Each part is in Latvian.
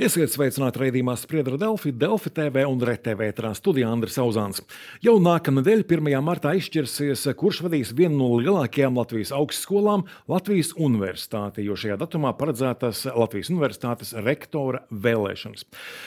Esiet sveicināti raidījumā Spriedra Delfi, Delfi TV un RTV ētrā studijā Andris Auzāns. Jau nākamnedēļ, 1. martā, izšķirsies, kurš vadīs vienu no lielākajām Latvijas augstskolām - Latvijas Universitāti, jo šajā datumā paredzētas Latvijas Universitātes rektora vēlēšanas.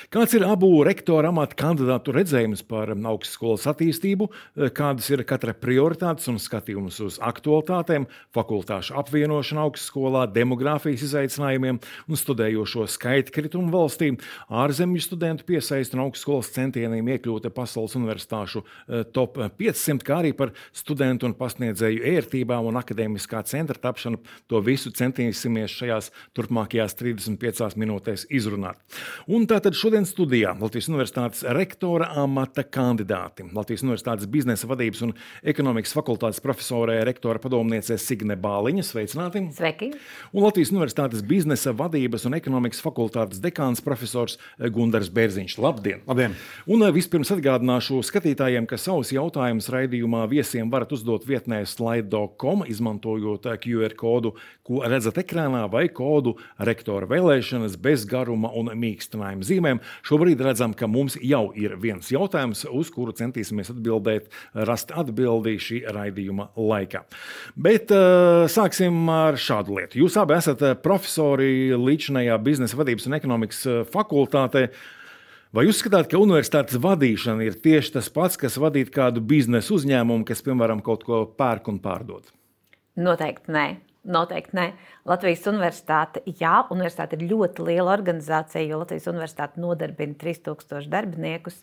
Kāds ir abu rektora amata kandidātu redzējums par augstskolas attīstību, kādas ir katra prioritātes un skatījums uz aktualitātēm, fakultāšu apvienošanu augstskolā, demogrāfijas izaicinājumiem un studējošo skaitkritumu valstī, ārzemju studentu piesaista un augstskolas centieniem iekļūt pasaules universitāšu eh, top 500, kā arī par studentu un pasniedzēju ērtībām un akadēmiskā centra tapšanu. To visu centīsimies šajās turpmākajās 35 minūtēs izrunāt. Un tātad šodien studijā Latvijas Universitātes rektora amata kandidāti. Latvijas Universitātes biznesa vadības un ekonomikas fakultātes profesorē rektora padomniece Signe Bāliņa. Sveicināti! Sveiki! Un Latvijas Universitātes biznesa vadības un ekonomikas fakultātes dekāns dekāns profesors eh, Gunārs Bērziņš. Labdien! Labdien. Un eh, vispirms atgādināšu skatītājiem, ka savus jautājumus raidījumā viesiem varat uzdot vietnē slaido.com, izmantojot eh, QR kodu, ko redzat ekrānā, vai kodu rektora vēlēšanas bez garuma un mīkstinājuma zīmēm. Šobrīd redzam, ka mums jau ir viens jautājums, uz kuru centīsimies atbildēt, rast atbildi šī raidījuma laikā. Bet sāksim ar šādu lietu. Jūs abi esat profesori līdzinājā biznesa vadības un ekonomikas fakultātē. Vai uzskatāt, ka universitātes vadīšana ir tieši tas pats, kas vadīt kādu biznesa uzņēmumu, kas, piemēram, kaut ko pērk un pārdod? Noteikti nē. Noteikti nē. Latvijas universitāte, jā, universitāte ir ļoti liela organizācija, jo Latvijas universitāte nodarbina 3000 darbiniekus,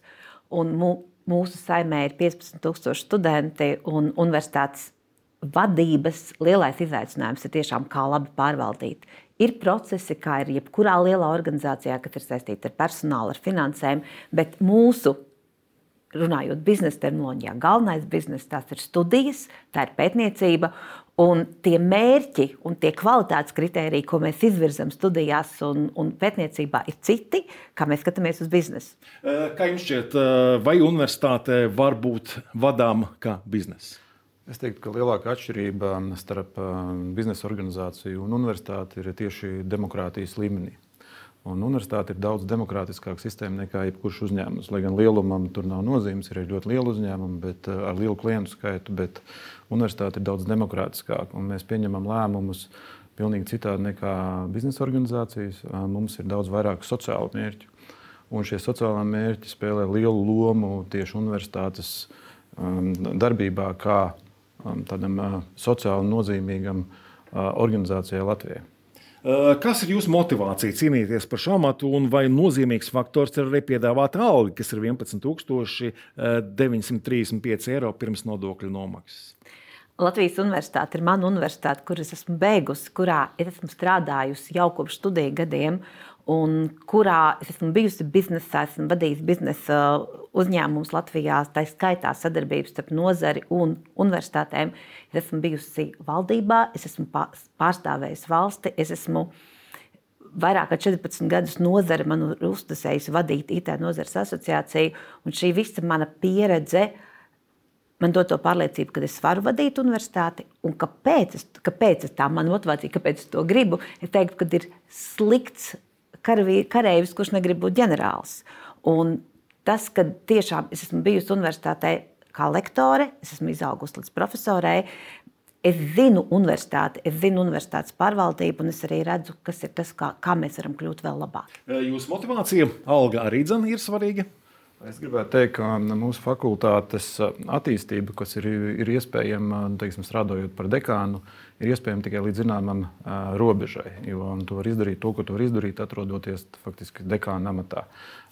un mūsu saimē ir 15,000 studenti. Universitātes vadības lielais izaicinājums ir tiešām kā labi pārvaldīt Ir procesi, kā ir jebkurā lielā organizācijā, kas ir saistīta ar personālu, ar finansēm, bet mūsu runājot biznesa terminoloģijā, galvenais biznesa tās ir studijas, tā ir pētniecība. Un tie mērķi un tie kvalitātes kritēriji, ko mēs izvirzām studijās un, un pētniecībā, ir citi, kā mēs skatāmies uz biznesu. Kā jums šķiet, vai universitāte var būt vadāma kā biznesa? Es teiktu, ka lielākā atšķirība starp biznesa organizāciju un universitāti ir tieši demokrātijas līmenī. Un universitāte ir daudz demokrātiskāka sistēma nekā jebkurš uzņēmums. Lai gan lielumam tur nav nozīmes, ir ļoti liela uzņēmuma, bet ar lielu klientu skaitu, bet universitāte ir daudz demokrātiskāka. Mēs pieņemam lēmumus pilnīgi citādi nekā biznesa organizācijas. Mums ir daudz vairāk sociālu mērķu. Un šie sociālā mērķi spēlē lielu lomu tieši universitātes darbībā, kā Um, tādam uh, sociāli nozīmīgam uh, organizācijai Latvijai. Uh, kas ir jūsu motivācija cīnīties par šo amatu, un vai nozīmīgs faktors ir arī piedāvāta alga, kas ir 11,935 eiro pirms nodokļu nomaksas? Latvijas universitāte ir mana universitāte, kur es esmu beigusi, kurā es esmu strādājusi jau kopš studiju gadiem. Uh, un kurā es esmu bijusi biznesā, esmu vadījusi biznesa uzņēmumus Latvijā, tā skaitā sadarbības starp nozari un universitātēm. Es esmu bijusi valdībā, es esmu pārstāvējusi valsti, es esmu vairāk kā 14 gadus nozare man ir uzticējusi vadīt IT nozares asociāciju, un šī visa mana pieredze. Man dod to pārliecību, ka es varu vadīt universitāti, un kāpēc, kāpēc es tā, man motivācija, kāpēc es to gribu. Es teiktu, ka ir slikts karavī, kareivis, kurš negrib būt ģenerālis. Un tas, ka tiešām es esmu bijusi universitātē kā lektore, es esmu izaugusi līdz profesorei. Es zinu universitāti, es zinu universitātes pārvaldību, un es arī redzu, kas ir tas, kā, kā mēs varam kļūt vēl labāki. Jūsu motivācija, alga arī dzene, ir svarīga. Es gribētu teikt, ka mūsu fakultātes attīstība, kas ir, ir iespējama teiksim, strādājot par dekānu, ir iespējama tikai līdz zināmam uh, robežai. Jo tu vari izdarīt to, ko tu vari izdarīt, atrodoties faktiski dekāna amatā.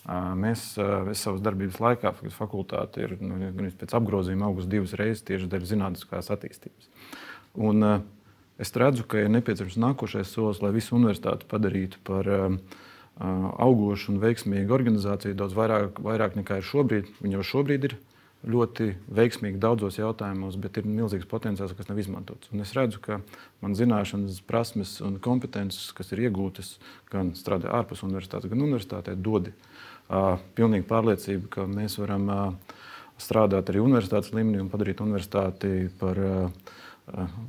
Uh, mēs uh, savas darbības laikā, fakultāte ir nu, pēc apgrozījuma augusi divas reizes tieši dēļ zinātniskās attīstības. Un, uh, es redzu, ka ir nepieciešams nākošais solis, lai visu universitāti padarītu par uh, augošu un veiksmīgu organizāciju daudz vairāk, vairāk nekā ir šobrīd. Viņa jau šobrīd ir ļoti veiksmīgi daudzos jautājumos, bet ir milzīgs potenciāls, kas nav izmantots. Un es redzu, ka man zināšanas, prasmes un kompetences, kas ir iegūtas gan strādājot ārpus universitātes, gan universitātē, dod uh, pilnīgi pārliecību, ka mēs varam uh, strādāt arī universitātes līmenī un padarīt universitāti par uh,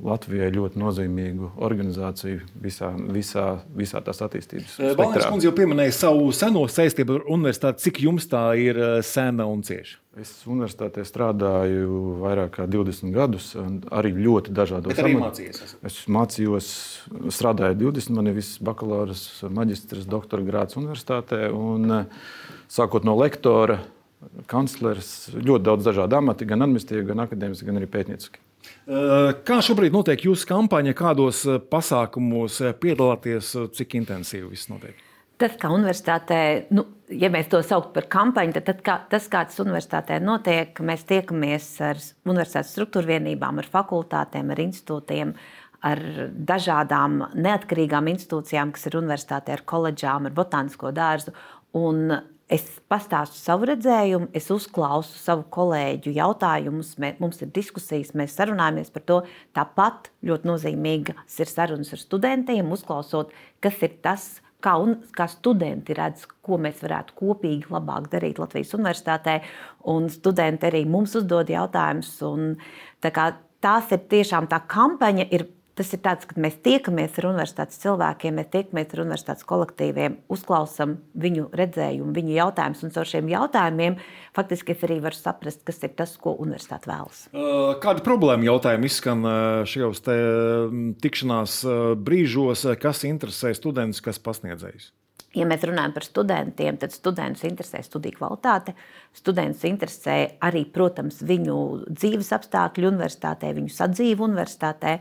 Latvijai ļoti nozīmīgu organizāciju visā, visā, visā tās attīstības Valēns kundze jau pieminēja savu seno saistību ar universitāti. Cik jums tā ir sena un cieša? Es universitātē strādāju vairāk kā 20 gadus, arī ļoti dažādos amatos. Es mācījos, strādāju 20, man ir viss bakalaura, maģistrs, doktora grāds universitātē. Un, sākot no lektora, kanclers, ļoti daudz dažādu amatu, gan administratīvi, gan akadēmiski, gan arī pētnieciski. Kā šobrīd notiek jūsu kampaņa, kādos pasākumos piedalāties, cik intensīvi viss notiek? Tas, kā universitātē, nu, ja mēs to saucam par kampaņu, tad, tad kā, tas, kā tas universitātē notiek, mēs tiekamies ar universitātes struktūra vienībām, ar fakultātēm, ar institūtiem, ar dažādām neatkarīgām institūcijām, kas ir universitātē, ar koledžām, ar botānisko dārzu. Un Es pastāstu savu redzējumu, es uzklausu savu kolēģu jautājumus, mē, mums ir diskusijas, mēs sarunājamies par to. Tāpat ļoti nozīmīgas ir sarunas ar studentiem, uzklausot, kas ir tas, kā, un, kā studenti redz, ko mēs varētu kopīgi labāk darīt Latvijas universitātē. Un studenti arī mums uzdod jautājumus. Tā tās ir tiešām tā kampaņa. Ir Tas ir tāds, ka mēs tiekamies ar universitātes cilvēkiem, mēs tiekamies ar universitātes kolektīviem, uzklausām viņu redzējumu, viņu jautājumus. Un caur šiem jautājumiem faktiski es arī varu saprast, kas ir tas, ko universitāte vēlas. Kāda problēma jautājuma izskan šajos tikšanās brīžos, kas interesē studentus, kas pasniedzējus? Ja mēs runājam par studentiem, tad studentus interesē studiju kvalitāte. Studentus interesē arī, protams, viņu dzīves apstākļi universitātē, viņu sadzīve universitātē.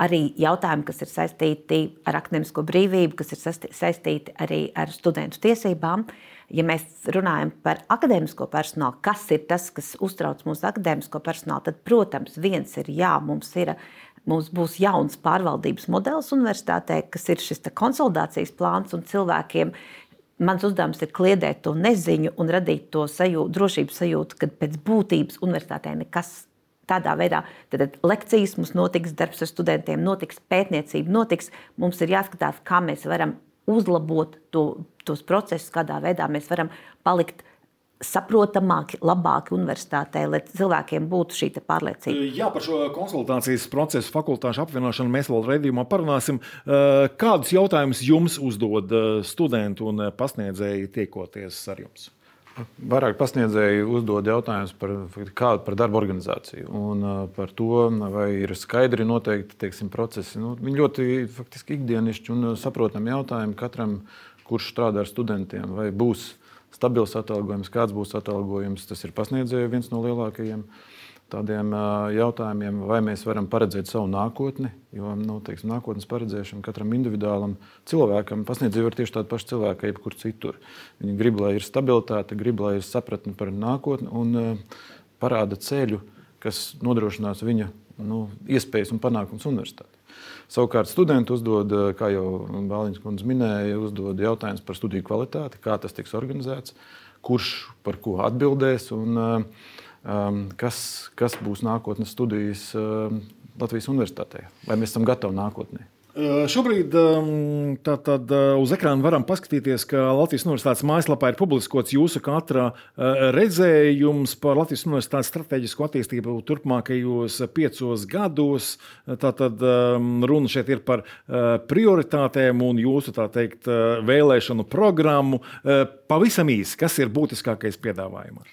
Arī jautājumi, kas ir saistīti ar akadēmisko brīvību, kas ir saistīti arī ar studentu tiesībām. Ja mēs runājam par akadēmisko personālu, kas ir tas, kas uztrauc mūsu akadēmisko personālu, tad, protams, viens ir jā, mums ir. Mums būs jauns pārvaldības modelis universitātē, kas ir šis konsolidācijas plāns, un cilvēkiem mans uzdevums ir kliedēt to neziņu un radīt to sajūtu, drošības sajūtu, ka pēc būtības universitātē nekas tādā veidā tad lekcijas mums notiks, darbs ar studentiem notiks, pētniecība notiks. Mums ir jāskatās, kā mēs varam uzlabot to, tos procesus, kādā veidā mēs varam palikt saprotamāki, labāki universitātē, lai cilvēkiem būtu šī pārliecība. Jā, par šo konsultācijas procesu, fakultāšu apvienošanu mēs vēl redzējumā parunāsim. Kādus jautājumus jums uzdod studenti un pasniedzēji tiekoties ar jums? Vairāk pasniedzēji uzdod jautājumus par, kādu, par darba organizāciju un par to, vai ir skaidri noteikti teiksim, procesi. Nu, viņi ļoti faktiski ikdienišķi un saprotami jautājumi katram, kurš strādā ar studentiem. Vai būs stabils atalgojums, kāds būs atalgojums, tas ir pasniedzēju viens no lielākajiem. Uh, tādiem jautājumiem, vai mēs varam paredzēt savu nākotni. Jo nu, teiksim, nākotnes paredzēšana katram individuālam cilvēkam, pasniedzēji ir tieši tādi paši cilvēki, kā jebkur citur. Viņi grib, lai ir stabilitāte, grib, lai ir sapratne par nākotni un parāda ceļu, kas nodrošinās viņa nu, iespējas un panākums universitātē. Savukārt studenti uzdod, kā jau Bāliņš kundze minēja, uzdod jautājumus par studiju kvalitāti, kā tas tiks organizēts, kurš par ko atbildēs. Un, uh, kas, kas būs nākotnes studijas um, Latvijas universitātē? Vai mēs esam gatavi nākotnē? Uh, šobrīd tā, tad, uh, uz ekrāna varam paskatīties, ka Latvijas Universitātes mājaslapā ir publiskots jūsu katra uh, redzējums par Latvijas Universitātes strateģisko attīstību turpmākajos piecos gados. Tātad runa šeit ir par prioritātēm un jūsu teikt, vēlēšanu programmu. Pavisam īsi, kas ir būtiskākais piedāvājumā?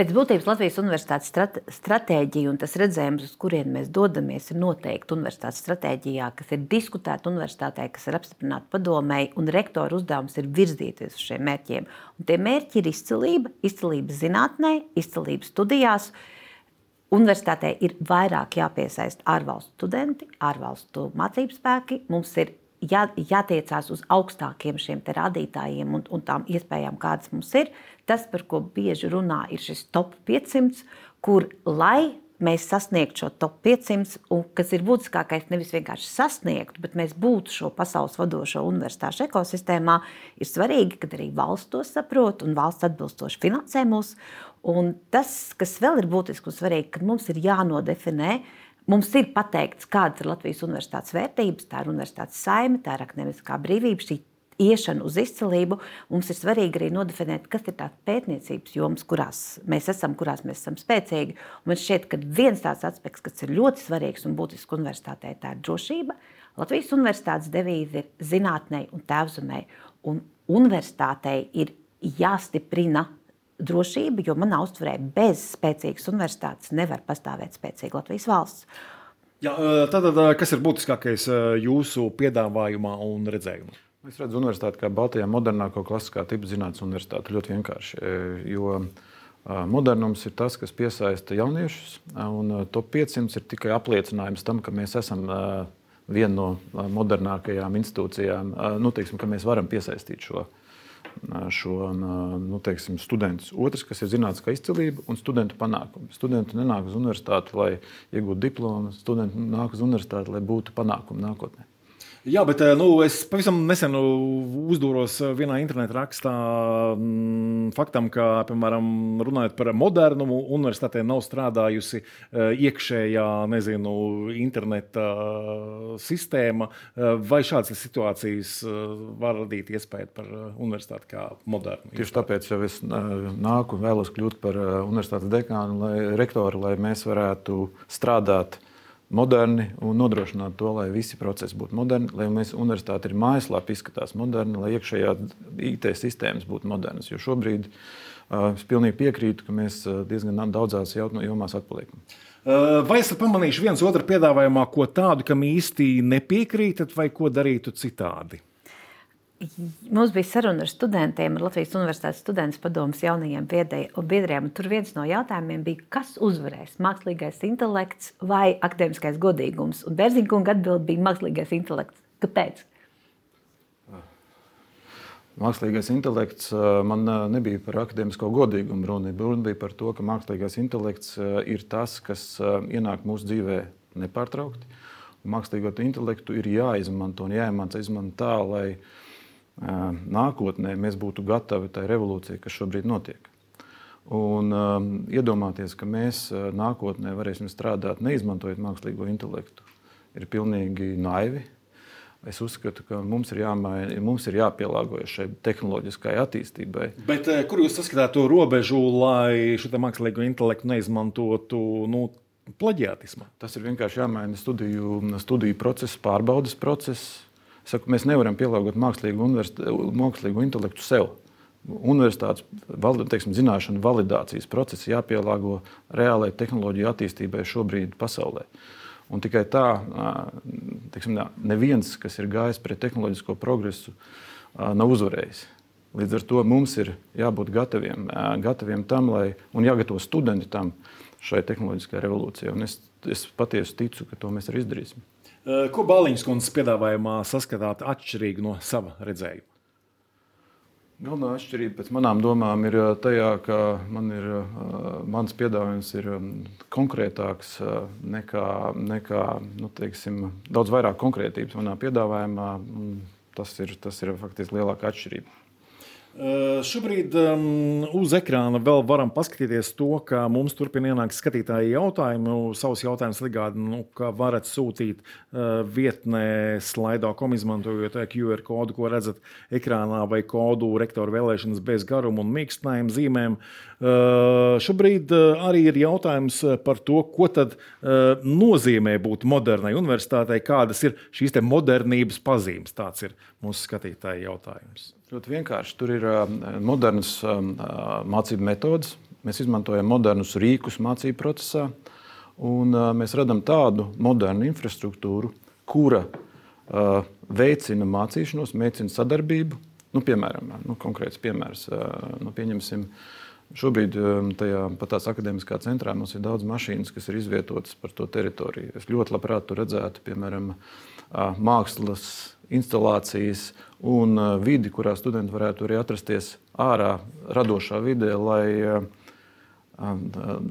Pēc būtības Latvijas universitātes strate, stratēģija un tas redzējums, uz kurien mēs dodamies, ir noteikti universitātes stratēģijā, kas ir diskutēta universitātē, kas ir apstiprināta padomēji, un rektora uzdevums ir virzīties uz šiem mērķiem. Un tie mērķi ir izcilība, izcilība zinātnē, izcilība studijās. Universitātē ir vairāk jāpiesaista ārvalstu studenti, ārvalstu mācību spēki. Mums ir jā, jātiecās uz augstākiem šiem rādītājiem un, un tām iespējām, kādas mums ir. Tas, par ko bieži runā, ir šis top 500, kur lai mēs sasniegtu šo top 500, un kas ir būtiskākais, nevis vienkārši sasniegt, bet mēs būtu šo pasaules vadošo universitāšu ekosistēmā, ir svarīgi, ka arī valsts to saprot un valsts atbilstoši finansē mūs. Un tas, kas vēl ir būtiski un svarīgi, ka mums ir jānodefinē, Mums ir pateikts, kādas ir Latvijas universitātes vērtības, tā ir universitātes saime, tā ir akadēmiskā brīvība, šī iešanu uz izcilību, mums ir svarīgi arī nodefinēt, kas ir tās pētniecības jomas, kurās mēs esam, kurās mēs esam spēcīgi. Un man šķiet, ka viens tāds aspekts, kas ir ļoti svarīgs un būtisks universitātē, tā ir drošība. Latvijas universitātes devīze ir zinātnē un tēvzemē. Un universitātei ir jāstiprina drošība, jo manā uztverē bez spēcīgas universitātes nevar pastāvēt spēcīga Latvijas valsts. Jā, tātad, kas ir būtiskākais jūsu piedāvājumā un redzējumā? Es redzu universitāti kā Baltijā modernāko klasiskā tipa zinātnes universitāti. Ļoti vienkārši. Jo modernums ir tas, kas piesaista jauniešus, un top 500 ir tikai apliecinājums tam, ka mēs esam viena no modernākajām institūcijām, nu, teiksim, ka mēs varam piesaistīt šo šo nu, teiksim, studentus. Otrs, kas ir zinātniskā izcilība un studentu panākumi. Studenti nenāk uz universitāti, lai iegūtu diplomu, studenti nāk uz universitāti, lai būtu panākumi nākotnē. Jā, bet eh, nu, es pavisam nesen uzdūros vienā internetā rakstā m, faktam, ka, piemēram, runājot par modernumu, universitātē nav strādājusi uh, iekšējā, nezinu, interneta sistēma. Vai šādas situācijas var radīt iespēju par universitāti kā modernu? Tieši tāpēc jau es nāku un vēlos kļūt par universitātes dekānu, lai rektoru, lai mēs varētu strādāt moderni un nodrošināt to, lai visi procesi būtu moderni, lai mēs universitāte ir mājaslapa, izskatās moderni, lai iekšējā IT sistēmas būtu modernas. Jo šobrīd uh, es pilnīgi piekrītu, ka mēs diezgan daudzās jomās atpaliekam. Vai esat pamanījuši viens otru piedāvājumā, ko tādu, kam īsti nepiekrītat, vai ko darītu citādi? Mums bija saruna ar studentiem, ar Latvijas Universitātes studentu padomus jaunajiem biedriem. Tur viens no jautājumiem bija, kas uzvarēs - mākslīgais intelekts vai akadēmiskais godīgums. Un Bērziņkunga atbild bija mākslīgais intelekts. Kāpēc? Mākslīgais intelekts man nebija par akadēmisko godīgumu runa. Runa bija par to, ka mākslīgais intelekts ir tas, kas ienāk mūsu dzīvē nepārtraukti. Mākslīgo intelektu ir jāizmanto un jāiemācās izmantot tā, lai nākotnē mēs būtu gatavi tai revolūcijai, kas šobrīd notiek. Un um, iedomāties, ka mēs nākotnē varēsim strādāt neizmantojot mākslīgo intelektu, ir pilnīgi naivi. Es uzskatu, ka mums ir, jāmaina, mums ir jāpielāgojas šai tehnoloģiskajai attīstībai. Bet, kur jūs saskatāt to robežu, lai šo mākslīgo intelektu neizmantotu nu, plaģiātismā? Tas ir vienkārši jāmaina studiju, studiju process, pārbaudas process Saku, mēs nevaram pielāgot mākslīgu, mākslīgu intelektu sev. Universitātes teiksim, zināšanu validācijas procesi jāpielāgo reālajai tehnoloģiju attīstībai šobrīd pasaulē. Un tikai tā, teiksim, neviens, kas ir gājis pret tehnoloģisko progresu, nav uzvarējis. Līdz ar to mums ir jābūt gataviem, gataviem tam, lai, un jāgatavo studenti tam šai tehnoloģiskajai revolūcijai. Un es, es patiesi ticu, ka to mēs arī izdarīsim. Ko Bāliņas kundzes piedāvājumā saskatāt atšķirīgi no sava redzējuma? Galvenā atšķirība pēc manām domām ir tajā, ka man ir, mans piedāvājums ir konkrētāks nekā, nekā nu, teiksim, daudz vairāk konkrētības manā piedāvājumā. Tas ir, tas ir faktiski lielākā atšķirība. Uh, šobrīd um, uz ekrāna vēl varam paskatīties to, ka mums turpina ienākt skatītāji jautājumi. Savus jautājumus ligādi, nu, ka varat sūtīt uh, vietnē slaido.com izmantojot QR kodu, ko redzat ekrānā, vai kodu rektoru vēlēšanas bez garuma un mīkstinājumu zīmēm. Uh, šobrīd uh, arī ir jautājums par to, ko tad uh, nozīmē būt modernai universitātei, kādas ir šīs modernības pazīmes. Tāds ir mūsu skatītāja jautājums. Ļoti vienkārši. Tur ir modernas mācību metodes. Mēs izmantojam modernus rīkus mācību procesā. Un, mēs radām tādu modernu infrastruktūru, kura uh, veicina mācīšanos, veicina sadarbību. Nu, piemēram, nu, konkrēts piemērs. Uh, nu, pieņemsim, šobrīd um, tajā patās akadēmiskā centrā mums ir daudz mašīnas, kas ir izvietotas par to teritoriju. Es ļoti labprāt tur redzētu, piemēram, uh, mākslas instalācijas un uh, vidi, kurā studenti varētu arī atrasties ārā, radošā vidē, lai uh, um,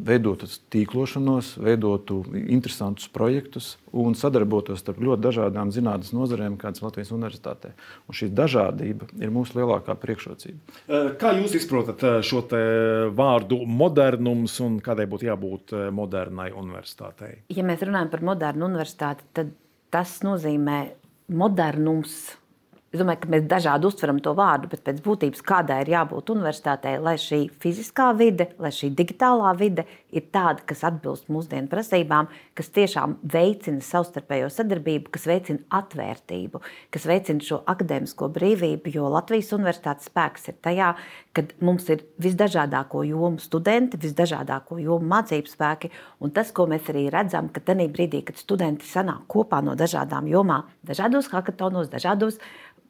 veidotu tīklošanos, veidotu interesantus projektus un sadarbotos ar ļoti dažādām zinātnīs nozarēm, kādas Latvijas universitātē. Un šī dažādība ir mūsu lielākā priekšrocība. Kā jūs izprotat šo vārdu modernums un kādai būtu jābūt modernai universitātei? Ja mēs runājam par modernu universitāti, tad tas nozīmē modernums Es domāju, ka mēs dažādi uztveram to vārdu, bet pēc būtības kādai ir jābūt universitātei, lai šī fiziskā vide, lai šī digitālā vide ir tāda, kas atbilst mūsdienu prasībām, kas tiešām veicina savstarpējo sadarbību, kas veicina atvērtību, kas veicina šo akadēmisko brīvību. Jo Latvijas universitātes spēks ir tajā, ka mums ir visdažādāko jomu studenti, visdažādāko jomu mācību spēki. Un tas, ko mēs arī redzam, ka tajā brīdī, kad studenti sanāk kopā no dažādām jomām, dažādos hackathonos, dažādos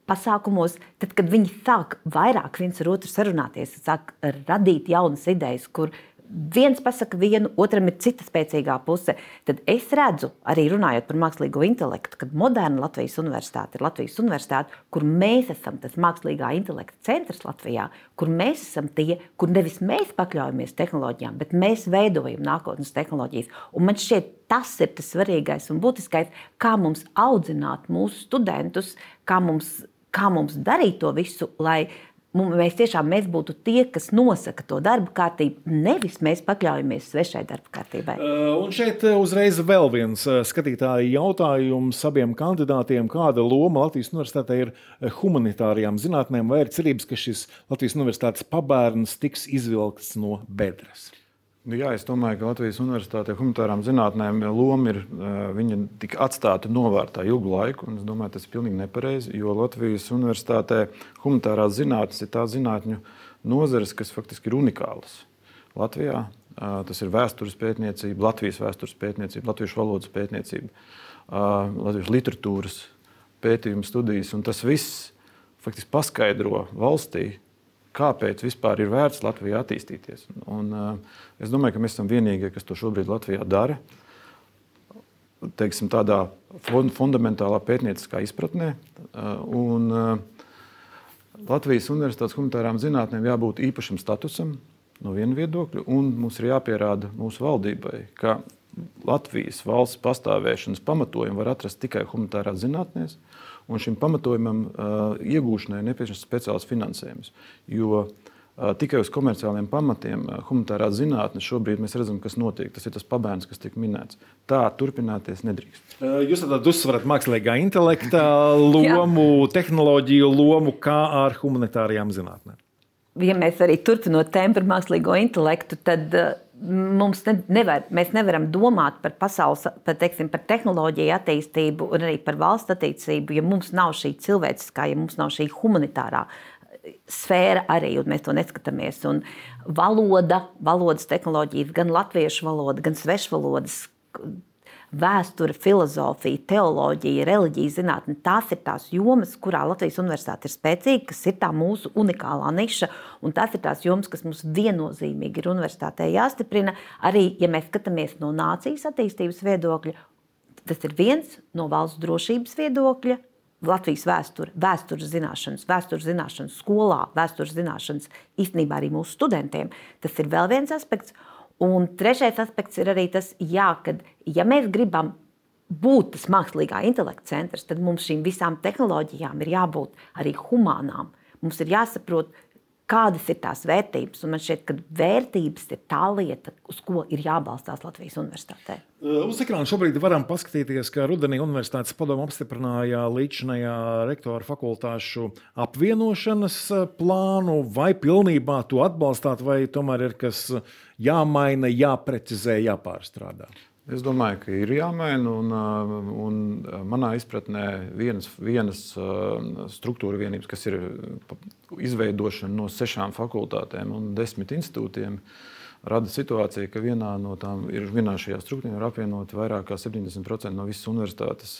pasākumos, tad, kad viņi sāk vairāk viens ar otru sarunāties, sāk radīt jaunas idejas, kur viens pasakā vienu, otram ir cita spēcīgā puse, tad es redzu, arī runājot par mākslīgo intelektu, ka moderna Latvijas universitāte ir Latvijas universitāte, kur mēs esam tas mākslīgā intelekta centrs Latvijā, kur mēs esam tie, kur nevis mēs pakļaujamies tehnoloģijām, bet mēs veidojam nākotnes tehnoloģijas. Un man šķiet, tas ir tas svarīgais un būtiskais, kā mums audzināt mūsu studentus, kā mums kā mums darīt to visu, lai mēs tiešām mēs būtu tie, kas nosaka to darba kārtību, nevis mēs pakļaujamies svešai darba kārtībai. Un šeit uzreiz vēl viens skatītāja jautājums abiem kandidātiem. Kāda loma Latvijas universitātē ir humanitārijām zinātnēm, vai ir cerības, ka šis Latvijas universitātes pabērns tiks izvilkts no bedres? Nu, jā, es domāju, ka Latvijas Universitātē humanitārām zinātnēm loma ir viņa tika atstāta novārtā ilgu laiku. Es domāju, tas ir pilnīgi nepareizi, jo Latvijas Universitātē humanitārās zinātnes ir tās zinātņu nozares, kas faktiski ir unikālas. Latvijā tas ir vēstures pētniecība, Latvijas vēstures pētniecība, latviešu valodas pētniecība, latviešu literatūras pētījuma studijas. Tas viss faktiski paskaidro valstī, kāpēc vispār ir vērts Latvijā attīstīties. Un, uh, es domāju, ka mēs esam vienīgie, kas to šobrīd Latvijā dara. Teiksim, tādā fundamentālā pētnieciskā izpratnē. Uh, un, uh, Latvijas Universitātes humanitārām zinātnēm jābūt īpašam statusam no viena viedokļa, un mums ir jāpierāda mūsu valdībai, ka Latvijas valsts pastāvēšanas pamatojumu var atrast tikai humanitārās zinātnēs, un šim pamatojumam iegūšanai nepieciešams speciāls finansējums. Jo tikai uz komerciāliem pamatiem humanitārā zinātne šobrīd mēs redzam, kas notiek. Tas ir tas pabērns, kas tiek minēts. Tā turpināties nedrīkst. Jūs tad uzsverat mākslīgā intelekta lomu, tehnoloģiju lomu, kā ar humanitārajām zinātnēm. Ja mēs arī turpinot tēmu par mākslīgo intelektu, tad uh, mums ne, nevar, mēs nevaram domāt par pasaules, par, teiksim, par tehnoloģiju attīstību un arī par valsts attīstību, ja mums nav šī cilvēciskā, ja mums nav šī humanitārā sfēra arī, un mēs to neskatāmies. Un valoda, valodas tehnoloģijas, gan latviešu valoda, gan svešvalodas vēsture, filozofija, teoloģija, reliģija, zinātne. Tās ir tās jomas, kurā Latvijas universitāte ir spēcīga, kas ir tā mūsu unikālā niša. Un tās ir tās jomas, kas mums viennozīmīgi ir universitātē jāstiprina. Arī, ja mēs skatāmies no nācijas attīstības viedokļa, tas ir viens no valsts drošības viedokļa. Latvijas vēsture, vēstures zināšanas, vēstures zināšanas skolā, vēstures zināšanas īstenībā arī mūsu studentiem. Tas ir vēl viens aspekts. Un trešais aspekts ir arī tas, jā, ka, ja mēs gribam būt tas mākslīgā intelekta centrs, tad mums šīm visām tehnoloģijām ir jābūt arī humanām. Mums ir jāsaprot, kādas ir tās vērtības. Un man šķiet, ka vērtības ir tā lieta, uz ko ir jābalstās Latvijas universitātē. Uz ekrāna šobrīd varam paskatīties, ka rudenī Universitātes padomu apstiprināja līdzinājā rektora fakultāšu apvienošanas plānu. Vai pilnībā to atbalstāt, vai tomēr ir kas jāmaina, jāprecizē, jāpārstrādā? Es domāju, ka ir jāmaina. Un, uh, un uh, manā izpratnē vienas, vienas uh, struktūra vienības, kas ir izveidošana no sešām fakultātēm un desmit institūtiem, rada situāciju, ka vienā no tām ir vienā šajā struktūrā ir apvienot vairāk kā 70% no visas universitātes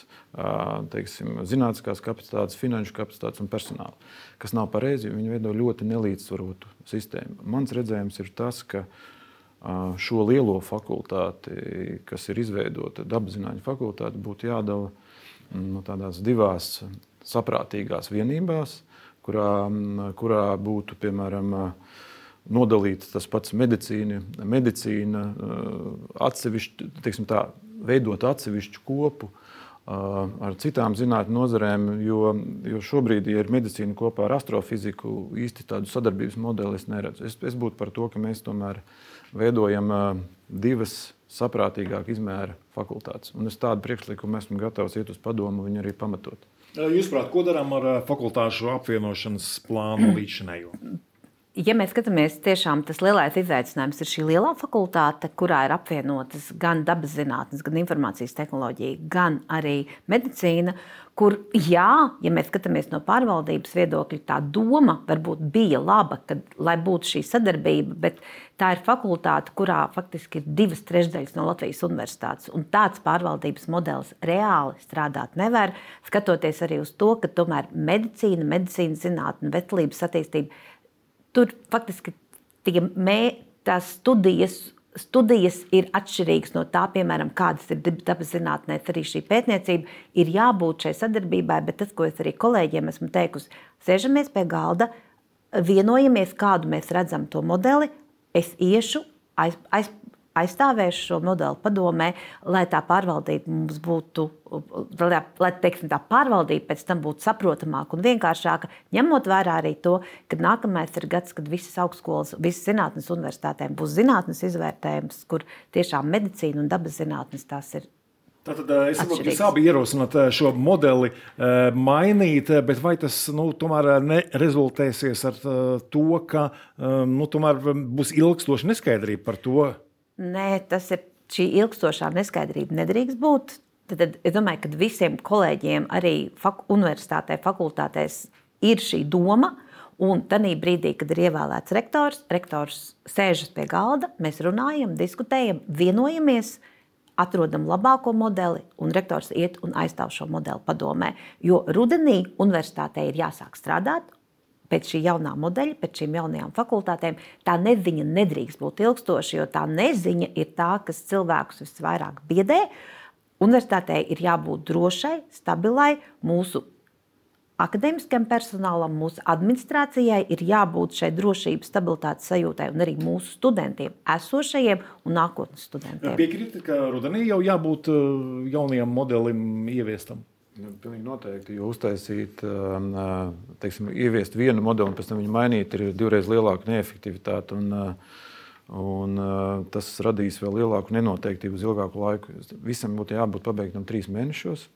teiksim, zinātniskās kapacitātes, finanšu kapacitātes un personāla. Kas nav pareizi, jo viņi veido ļoti nelīdzsvarotu sistēmu. Mans redzējums ir tas, ka šo lielo fakultāti, kas ir izveidota dabaszinātņu fakultāte, būtu jādala mm, no tādās divās saprātīgās vienībās, kurā, mm, kurā būtu piemēram nodalīts tas pats medicīna, medicīna atsevišķi, teiksim tā, veidot atsevišķu kopu ar citām zinātnē nozarēm, jo, jo šobrīd, ja ir medicīna kopā ar astrofiziku, īsti tādu sadarbības modeli es neredzu. Es, es būtu par to, ka mēs tomēr uh, veidojam divas saprātīgāk izmēra fakultātes. Un es tādu priekšlikumu esmu gatavs iet uz padomu, viņu arī pamatot. Jūsuprāt, ko darām ar fakultāšu apvienošanas plānu līdzinējo? Ja mēs skatāmies, tiešām tas lielais izaicinājums ir šī lielā fakultāte, kurā ir apvienotas gan dabas zinātnes, gan informācijas tehnoloģija, gan arī medicīna. Kur, jā, ja mēs skatāmies no pārvaldības viedokļa, tā doma varbūt bija laba, kad, lai būtu šī sadarbība, bet tā ir fakultāte, kurā faktiski ir divas trešdaļas no Latvijas universitātes. Un tāds pārvaldības modelis reāli strādāt nevar, skatoties arī uz to, ka tomēr medicīna, medicīnas zinātne, veselības attīstība tur faktiski mē, tās studijas. Studijas ir atšķirīgas no tā, piemēram, kādas ir dabas zinātnē, arī šī pētniecība. Ir jābūt šai sadarbībai, bet tas, ko es arī kolēģiem esmu teikusi, sēžamies pie galda, vienojamies, kādu mēs redzam to modeli. Es iešu, aiz, aiz, aizstāvēšu šo modeli padomē, lai tā pārvaldība mums būtu, lai, teiksim, tā pārvaldība pēc tam būtu saprotamāka un vienkāršāka, ņemot vērā arī to, ka nākamais ir gads, kad visas augstskolas, visas zinātnes universitātēm būs zinātnes izvērtējums, kur tiešām medicīna un dabas zinātnes tās ir Tātad es saprotu, ka jūs abi ierosināt šo modeli mainīt, bet vai tas nu, tomēr nerezultēsies ar to, ka nu, tomēr būs ilgstoša neskaidrība par to, Nē, tas ir šī ilgstošā neskaidrība. Nedrīkst būt. Tad, tad es domāju, ka visiem kolēģiem, arī fak universitātē, fakultātēs, ir šī doma. Un tajā brīdī, kad ir ievēlēts rektors, rektors sēžas pie galda, mēs runājam, diskutējam, vienojamies, atrodam labāko modeli, un rektors iet un aizstāv šo modeli padomē. Jo rudenī universitātē ir jāsāk strādāt, pēc šī jaunā modeļa, pēc šīm jaunajām fakultātēm, tā neziņa nedrīkst būt ilgstoša, jo tā neziņa ir tā, kas cilvēkus visvairāk biedē. Universitātei ir jābūt drošai, stabilai, mūsu akadēmiskajam personālam, mūsu administrācijai ir jābūt šai drošības, stabilitātes sajūtai un arī mūsu studentiem, esošajiem un nākotnes studentiem. Piekrītat, ka rudenī jau jābūt uh, jaunajam modelim ieviestam? Nu, pilnīgi noteikti, jo uztaisīt, um, uh, teiksim, ieviest vienu modeli un pēc tam viņu mainīt, ir divreiz lielāka neefektivitāte. Un, uh, un uh, tas radīs vēl lielāku nenoteiktību uz ilgāku laiku. Visam būtu jābūt pabeigtam trīs mēnešos.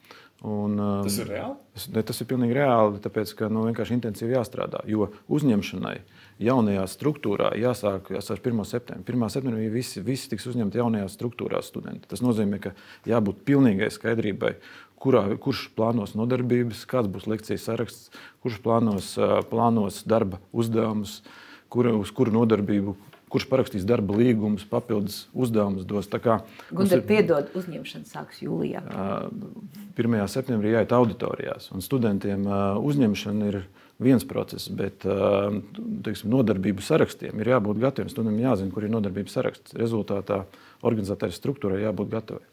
Un, um, tas ir reāli? Tas, ne, tas ir pilnīgi reāli, tāpēc ka nu, vienkārši intensīvi jāstrādā. Jo uzņemšanai jaunajā struktūrā jāsāk ar 1. septembrī. 1. septembrī visi, visi tiks uzņemti jaunajā struktūrā studenti. Tas nozīmē, ka jābūt pilnīgai skaidrībai, kurā, kurš plānos nodarbības, kāds būs lekcijas saraksts, kurš plānos, plānos darba uzdevumus, kur, uz kuru nodarbību. Kurš parakstīs darba līgumus, papildus uzdevumus dos? Gunter, ir, piedod, uzņemšana sāksies jūlijā. 1. septembrī jāiet auditorijās, un studentiem uzņemšana ir viens process, bet teiksim, nodarbību sarakstiem ir jābūt gataviem. Studentiem jāzina, kur ir nodarbības saraksts. Rezultātā organizatārai struktūrai jābūt gatavai.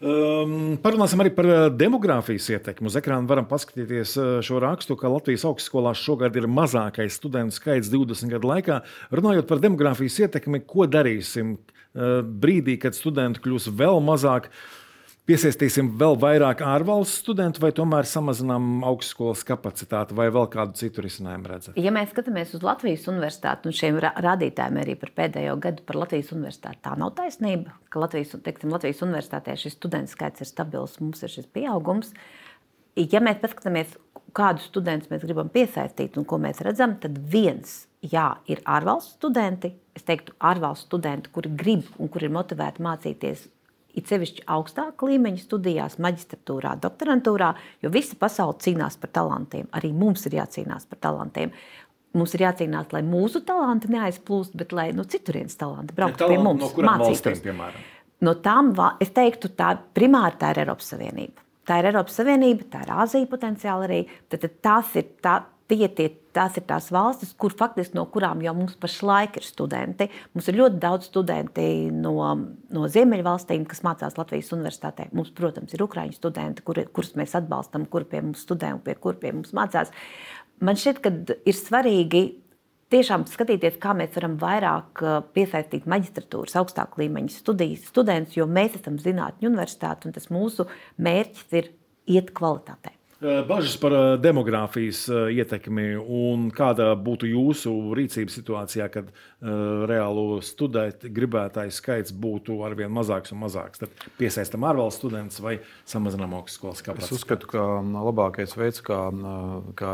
Um, parunāsim arī par uh, demogrāfijas ietekmi. Uz ekrāna varam paskatīties uh, šo rakstu, ka Latvijas augstskolās šogad ir mazākais studentu skaits 20 gadu laikā. Runājot par demogrāfijas ietekmi, ko darīsim uh, brīdī, kad studentu kļūs vēl mazāk? Uh, Piesaistīsim vēl vairāk ārvalstu studentu, vai tomēr samazinām augstskolas kapacitāti, vai vēl kādu citu risinājumu redzat? Ja mēs skatāmies uz Latvijas universitāti un šiem rādītājiem arī par pēdējo gadu par Latvijas universitāti, tā nav taisnība, ka Latvijas, teiksim, Latvijas universitātē šis studentu skaits ir stabils, mums ir šis pieaugums. Ja mēs paskatāmies, kādus studentus mēs gribam piesaistīt un ko mēs redzam, tad viens jā, ir ārvalstu studenti. Es teiktu, ārvalstu studenti, kuri grib un kuri ir motivēti mācīties it sevišķi augstākā līmeņa studijās, maģistratūrā, doktorantūrā, jo visa pasaule cīnās par talantiem. Arī mums ir jācīnās par talantiem. Mums ir jācīnās, lai mūsu talanti neaizplūst, bet lai no citurienes talanti brauktu pie mums, no mācīties. Valstīm, no tām, es teiktu, tā primāri tā ir Eiropas Savienība. Tā ir Eiropas Savienība, tā ir Āzija potenciāli arī. Tad, tad tās ir tā, tie, tie, tās ir tās valstis, kur faktiski no kurām jau mums pašlaik ir studenti. Mums ir ļoti daudz studenti no, no Ziemeļvalstīm, kas mācās Latvijas universitātē. Mums, protams, ir ukrāņu studenti, kur, kurus mēs atbalstam, kuri pie mums studē un pie kuriem pie mums mācās. Man šķiet, ka ir svarīgi tiešām skatīties, kā mēs varam vairāk uh, piesaistīt maģistratūras augstākā līmeņa studijas studentus, jo mēs esam zinātņu universitāte un tas mūsu mērķis ir iet kvalitātē. Bažas par demogrāfijas ietekmi un kāda būtu jūsu rīcības situācijā, kad reālo studēt gribētāju skaits būtu arvien mazāks un mazāks. Tad piesaistam ārvalstu studentus vai samazinām augstskolas kapacitāti. Es uzskatu, ka labākais veids, kā, kā,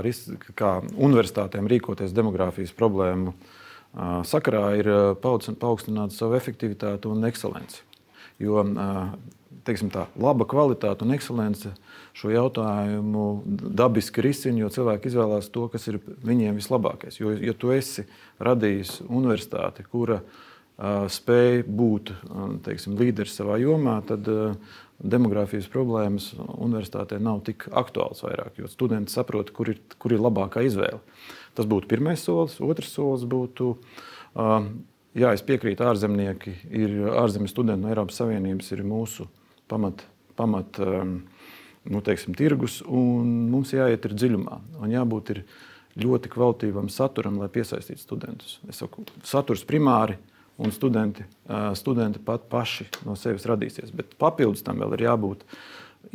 kā universitātēm rīkoties demogrāfijas problēmu sakarā, ir paaugstināt savu efektivitāti un ekscelenci. Jo teiksim, tā, laba kvalitāte un ekscelence šo jautājumu dabiski risina, jo cilvēki izvēlās to, kas ir viņiem vislabākais. Jo, ja tu esi radījis universitāti, kura uh, spēj būt teiksim, līderis savā jomā, tad uh, demogrāfijas problēmas universitātē nav tik aktuāls vairāk, jo studenti saprot, kur ir, kur ir labākā izvēle. Tas būtu pirmais solis. Otrs solis būtu uh, Jā, es piekrītu, ārzemnieki ir ārzemju studenti no Eiropas Savienības, ir mūsu pamat, pamat um, nu, teiksim, tirgus, un mums jāiet ir dziļumā. Un jābūt ir ļoti kvalitīvam saturam, lai piesaistītu studentus. Es saku, saturs primāri, un studenti, studenti pat paši no sevis radīsies. Bet papildus tam vēl ir jābūt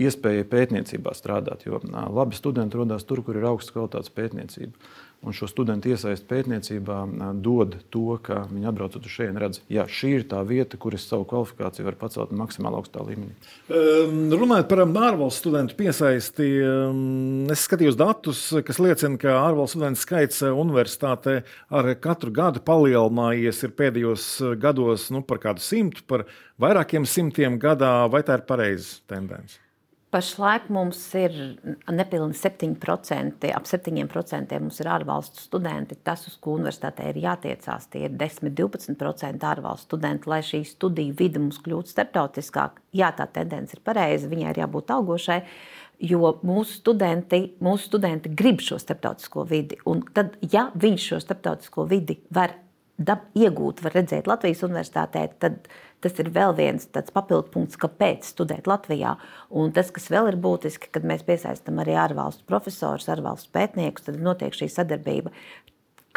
iespējai pētniecībā strādāt, jo labi studenti rodas tur, kur ir augsts kvalitātes pētniecība un šo studentu iesaist pētniecībā dod to, ka viņi atbraucot uz šejienes, redz, ka šī ir tā vieta, kur es savu kvalifikāciju varu pacelt maksimāli augstā līmenī. Um, runājot par ārvalstu studentu piesaisti, um, es skatījos datus, kas liecina, ka ārvalstu studentu skaits universitātē ar katru gadu palielinājies pēdējos gados nu, par kādu simtu, par vairākiem simtiem gadā. Vai tā ir pareiza tendence? Pašlaik mums ir nepilnīgi 7%, ap 7% mums ir ārvalstu studenti. Tas, uz ko universitātē ir jātiecās, tie ir 10-12% ārvalstu studenti, lai šī studiju vide mums kļūtu starptautiskāka. Jā, tā tendence ir pareiza, viņai ir jābūt augošai, jo mūsu studenti, mūsu studenti grib šo starptautisko vidi. Un tad, ja viņš šo starptautisko vidi var iegūt, var redzēt Latvijas universitātē, tad Tas ir vēl viens papildu punkts, kāpēc studēt Latvijā. Un tas, kas vēl ir būtiski, kad mēs piesaistām arī ārvalstu profesorus, ārvalstu pētniekus, tad notiek šī sadarbība.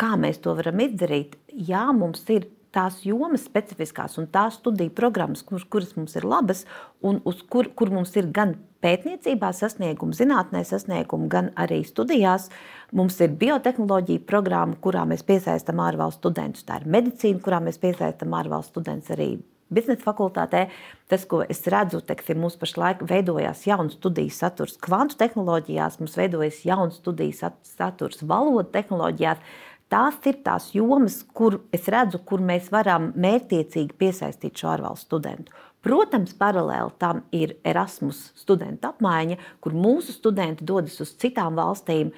Kā mēs to varam izdarīt? Jā, mums ir tās jomas specifiskās un tās studiju programmas, kur, kuras mums ir labas un kur, kur mums ir gan pētniecībā sasniegumi, zinātnē sasniegumi, gan arī studijās. Mums ir biotehnoloģija programma, kurā mēs piesaistām ārvalstu studentus. Tā ir medicīna, kurā mēs piesaistām ārvalstu studentus arī biznesa fakultātē, tas, ko es redzu, teiksim, mums pašlaik veidojās jauns studiju saturs kvantu tehnoloģijās, mums veidojas jauns studiju saturs valodu tehnoloģijās. Tās ir tās jomas, kur es redzu, kur mēs varam mērķiecīgi piesaistīt šo ārvalstu studentu. Protams, paralēli tam ir Erasmus studentu apmaiņa, kur mūsu studenti dodas uz citām valstīm.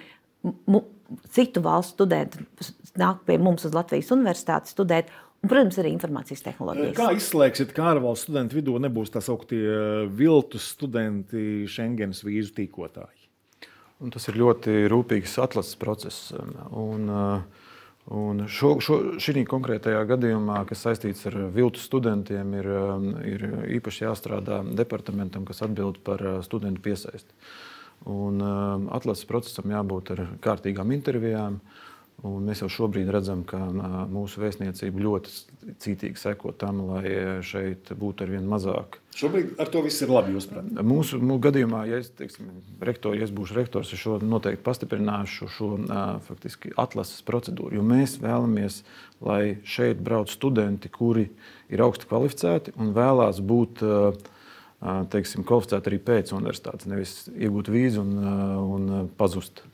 Citu valstu studenti nāk pie mums uz Latvijas universitāti studēt, Un, protams, arī informācijas tehnoloģijas. Kā izslēgsiet, ka ārvalstu studentu vidū nebūs tā sauktie eh, viltus studenti, Schengens vīzu tīkotāji? Un tas ir ļoti rūpīgs atlases process. Un, eh, un šo, šo, šī konkrētajā gadījumā, kas saistīts ar viltu studentiem, ir, eh, ir īpaši jāstrādā departamentam, kas atbild par studentu piesaisti. Un, atlases procesam jābūt ar kārtīgām intervijām. Uh, Un mēs jau šobrīd redzam, ka mūsu vēstniecība ļoti cītīgi seko tam, lai šeit būtu ar vien mazāk. Šobrīd ar to viss ir labi. Mūsu, mūsu gadījumā, ja es, teiksim, rektor, ja es būšu rektors, es šo noteikti pastiprināšu šo faktiski, atlases procedūru. Jo mēs vēlamies, lai šeit brauc studenti, kuri ir augsti kvalificēti un vēlās būt teiksim, kvalificēti arī pēc universitātes, nevis iegūt vīzu un, un pazust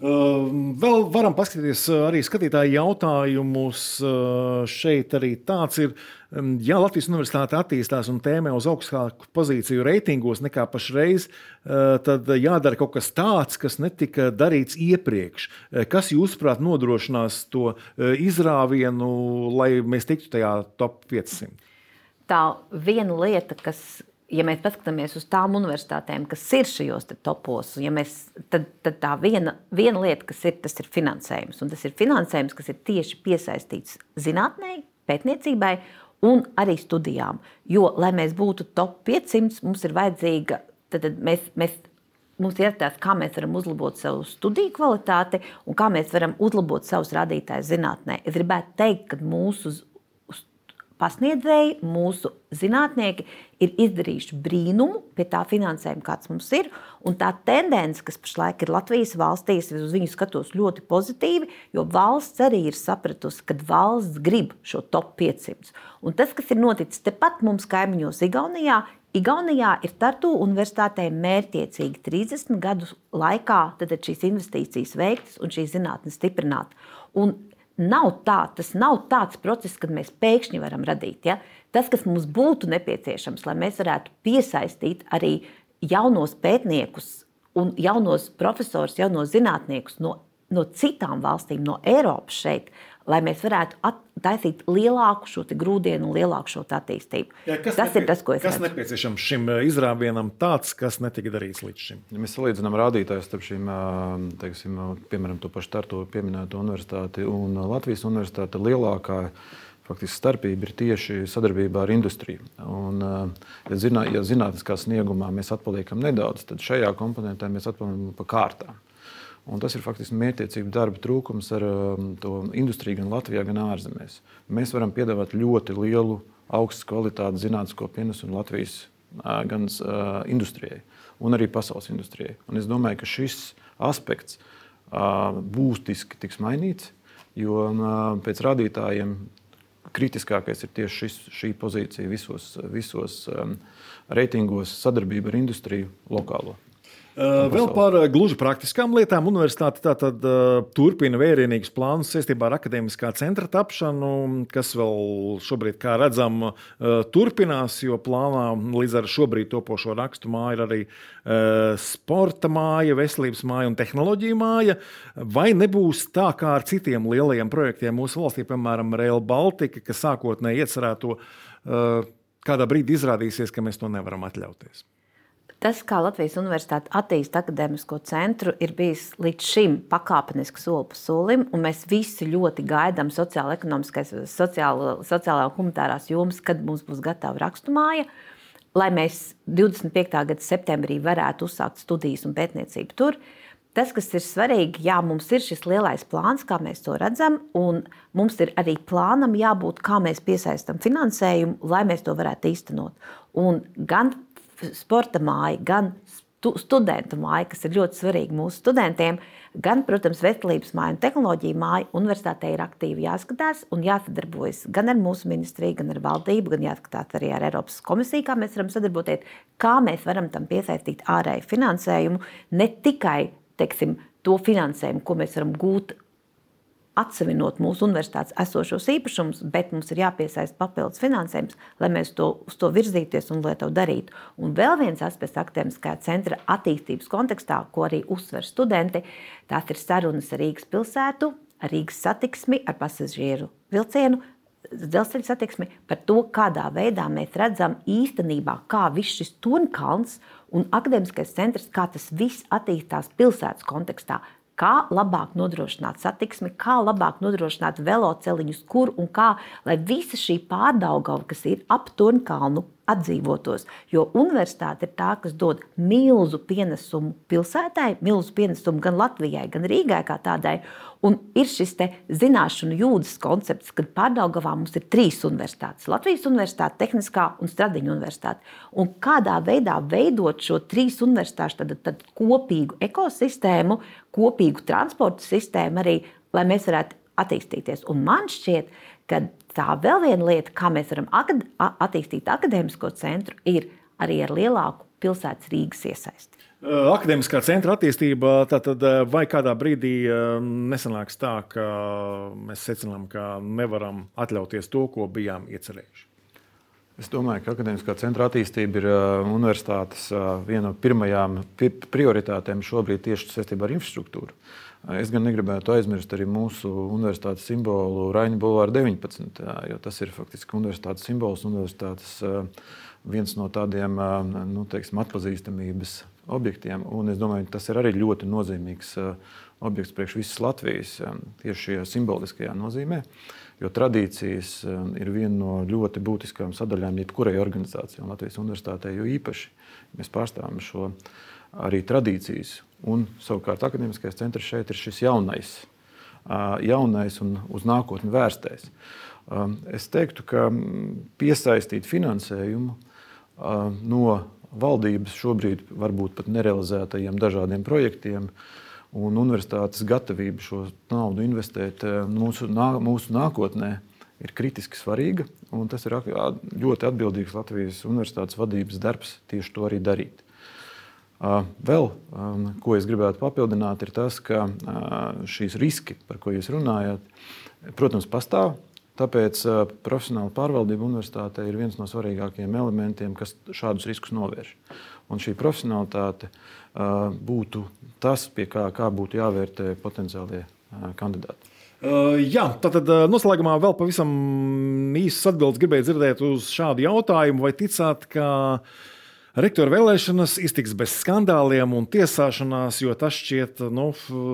vēl varam paskatīties eh, arī skatītāju jautājumus. Eh, šeit arī tāds ir. Ehm, ja Latvijas universitāte attīstās un tēmē uz augstāku pozīciju reitingos nekā pašreiz, eh, tad jādara kaut kas tāds, kas netika darīts iepriekš. Kas, jūsuprāt, nodrošinās to izrāvienu, lai mēs tiktu tajā top 500? Tā viena lieta, kas ja mēs paskatāmies uz tām universitātēm, kas ir šajos topos, ja mēs, tad, tad tā viena, viena lieta, kas ir, tas ir finansējums. Un tas ir finansējums, kas ir tieši piesaistīts zinātnē, pētniecībai un arī studijām. Jo, lai mēs būtu top 500, mums ir vajadzīga, tad, tad mēs, mēs, mums ir jāskatās, kā mēs varam uzlabot savu studiju kvalitāti un kā mēs varam uzlabot savus rādītājus zinātnē. Es gribētu teikt, ka mūsu pasniedzēji, mūsu zinātnieki ir izdarījuši brīnumu pie tā finansējuma, kāds mums ir. Un tā tendence, kas pašlaik ir Latvijas valstīs, uz viņu skatos ļoti pozitīvi, jo valsts arī ir sapratusi, ka valsts grib šo top 500. Un tas, kas ir noticis tepat mums kaimiņos, Igaunijā, Igaunijā ir Tartu universitātē mērķiecīgi 30 gadu laikā šīs investīcijas veiktas un šīs zinātnes stiprināt. Un nav tā, tas nav tāds process, kad mēs pēkšņi varam radīt. Ja? Tas, kas mums būtu nepieciešams, lai mēs varētu piesaistīt arī jaunos pētniekus un jaunos profesorus, jaunos zinātniekus no, no citām valstīm, no Eiropas šeit, lai mēs varētu taisīt lielāku šo grūdienu, lielāku šo attīstību. Jā, tas nepie... ir tas, ko es kas redzu. nepieciešams šim izrāvienam, tāds, kas netika darīts līdz šim. Ja mēs salīdzinām rādītājus starp šīm, teiksim, piemēram, to pašu Tartu pieminēto universitāti un Latvijas universitāti, lielākā faktiski starpība ir tieši sadarbībā ar industriju. Un, ja, zinā, ja zinātniskā sniegumā mēs atpaliekam nedaudz, tad šajā komponentē mēs atpaliekam pa kārtām. Un tas ir faktiski mērķiecība darba trūkums ar um, to industriju gan Latvijā, gan ārzemēs. Mēs varam piedāvāt ļoti lielu, augstas kvalitātes zinātnisko pienesumu Latvijas uh, gan uh, industrijai, gan arī pasaules industrijai. Un es domāju, ka šis aspekts uh, būtiski tiks mainīts, jo uh, pēc rādītājiem kritiskākais ir tieši šis, šī pozīcija visos, visos um, reitingos, sadarbība ar industriju lokālo. Vēl par gluži praktiskām lietām. Universitāte tātad uh, turpina vērienīgus plānus saistībā ar akadēmiskā centra tapšanu, kas vēl šobrīd, kā redzam, uh, turpinās, jo plānā līdz ar šobrīd topošo rakstu māju ir arī sporta māja, veselības māja un tehnoloģija māja. Vai nebūs tā kā ar citiem lielajiem projektiem mūsu valstī, piemēram, Rail Baltica, kas sākotnēji iecerēto, kādā brīdī izrādīsies, ka mēs to nevaram atļauties? Tas, kā Latvijas Universitāte attīsta akadēmisko centru, ir bijis līdz šim pakāpeniski soli pa solim, un mēs visi ļoti gaidām ekonomiskās, sociālo, sociālā un humanitārās jomas, kad mums būs gatava raksturmāja, lai mēs 25. gada septembrī varētu uzsākt studijas un pētniecību tur. Tas, kas ir svarīgi, jā, mums ir šis lielais plāns, kā mēs to redzam, un mums ir arī plānam jābūt, kā mēs piesaistām finansējumu, lai mēs to varētu īstenot. Un gan sporta māja, gan stu, studentu māja, kas ir ļoti svarīga mūsu studentiem, gan, protams, veselības māja un tehnoloģija māja. Universitātei ir aktīvi jāskatās un jāsadarbojas gan ar mūsu ministriju, gan ar valdību, gan jāskatās arī ar Eiropas komisiju, kā mēs varam sadarboties, kā mēs varam tam piesaistīt ārēju finansējumu, ne tikai teiksim, to finansējumu, ko mēs varam gūt atsevinot mūsu universitātes esošos īpašumus, bet mums ir jāpiesaista papildus finansējums, lai mēs to, uz to virzīties un lai to darītu. Un vēl viens aspekts akadēmiskā centra attīstības kontekstā, ko arī uzsver studenti, tās ir sarunas ar Rīgas pilsētu, ar Rīgas satiksmi, ar pasažieru vilcienu, dzelzceļa satiksmi par to, kādā veidā mēs redzam īstenībā, kā viss šis turnkalns un akadēmiskais centrs, kā tas viss attīstās pilsētas kontekstā, kā labāk nodrošināt satiksmi, kā labāk nodrošināt veloceliņus, kur un kā, lai visa šī pārdaugava, kas ir ap Turnkalnu, atdzīvotos. Jo universitāte ir tā, kas dod milzu pienesumu pilsētai, milzu pienesumu gan Latvijai, gan Rīgai kā tādai. Un ir šis zināšanu jūdas koncepts, kad pārdaugavā mums ir trīs universitātes - Latvijas universitāte, Tehniskā un Stradiņa universitāte. Un kādā veidā veidot šo trīs universitāšu tad, tad kopīgu ekosistēmu, kopīgu transporta sistēmu arī, lai mēs varētu attīstīties. Un man šķiet, ka tā vēl viena lieta, kā mēs varam akad attīstīt akadēmisko centru, ir arī ar lielāku pilsētas Rīgas iesaisti. Akademiskā centra attīstība, tātad vai kādā brīdī nesanāks tā, ka mēs secinām, ka nevaram atļauties to, ko bijām iecerējuši? Es domāju, ka akadēmiskā centra attīstība ir universitātes viena no pirmajām prioritātēm šobrīd tieši saistībā ar infrastruktūru. Es gan negribētu aizmirst arī mūsu universitātes simbolu Raņa Bulvāra 19, jo tas ir faktiski universitātes simbols, universitātes viens no tādiem nu, teiksim, atpazīstamības objektiem. Un es domāju, tas ir arī ļoti nozīmīgs objekts priekš visas Latvijas tieši šajā simboliskajā nozīmē. Jo tradīcijas ir viena no ļoti būtiskām sadaļām jebkurai organizācijai, un Latvijas universitātei jo īpaši mēs pārstāvam šo arī tradīcijas. Un savukārt akadēmiskais centrs šeit ir šis jaunais, jaunais un uz nākotni vērstais. Es teiktu, ka piesaistīt finansējumu no valdības šobrīd varbūt pat nerealizētajiem dažādiem projektiem un universitātes gatavība šo naudu investēt mūsu, nā, mūsu nākotnē ir kritiski svarīga. Tas ir ļoti atbildīgs Latvijas universitātes vadības darbs tieši to arī darīt. Vēl, ko es gribētu papildināt, ir tas, ka šīs riski, par ko jūs runājat, protams, pastāv. Tāpēc profesionāla pārvaldība universitātē ir viens no svarīgākajiem elementiem, kas šādus riskus novērš. Un šī profesionālitāte būtu tas, pie kā, kā būtu jāvērtē potenciālie kandidāti. Uh, jā, tad uh, noslēgumā vēl pavisam īsts atbildes gribēju dzirdēt uz šādu jautājumu. Vai ticāt, ka rektora vēlēšanas iztiks bez skandāliem un tiesāšanās, jo tas šķiet, nu,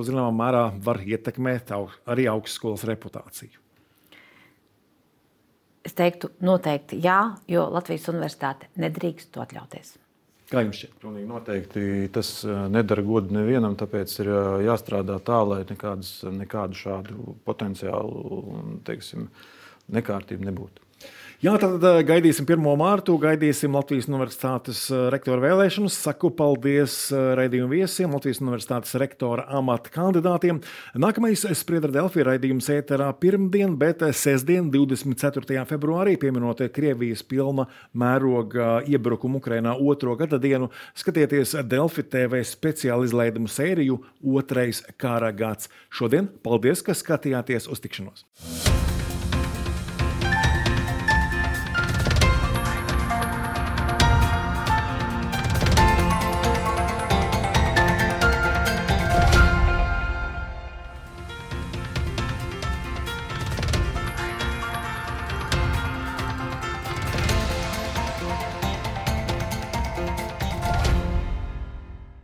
zināmā mērā var ietekmēt arī augstskolas reputāciju? Es teiktu, noteikti jā, jo Latvijas universitāte nedrīkst to atļauties. Kā jums šķiet? Pilnīgi noteikti tas nedara godu nevienam, tāpēc ir jāstrādā tā, lai nekādas, nekādu šādu potenciālu teiksim, nekārtību nebūtu. Jā, tad gaidīsim 1. mārtu, gaidīsim Latvijas Universitātes rektora vēlēšanas. Saku paldies raidījuma viesiem, Latvijas Universitātes rektora amata kandidātiem. Nākamais spriedra Delfī raidījums ēterā pirmdien, bet sestdien, 24. februārī, pieminot Krievijas pilna mēroga iebrukumu Ukrainā otro gada dienu, skatieties Delfi TV speciāli izlaidumu sēriju Otrais kara gads. Šodien paldies, ka skatījāties uz tikšanos!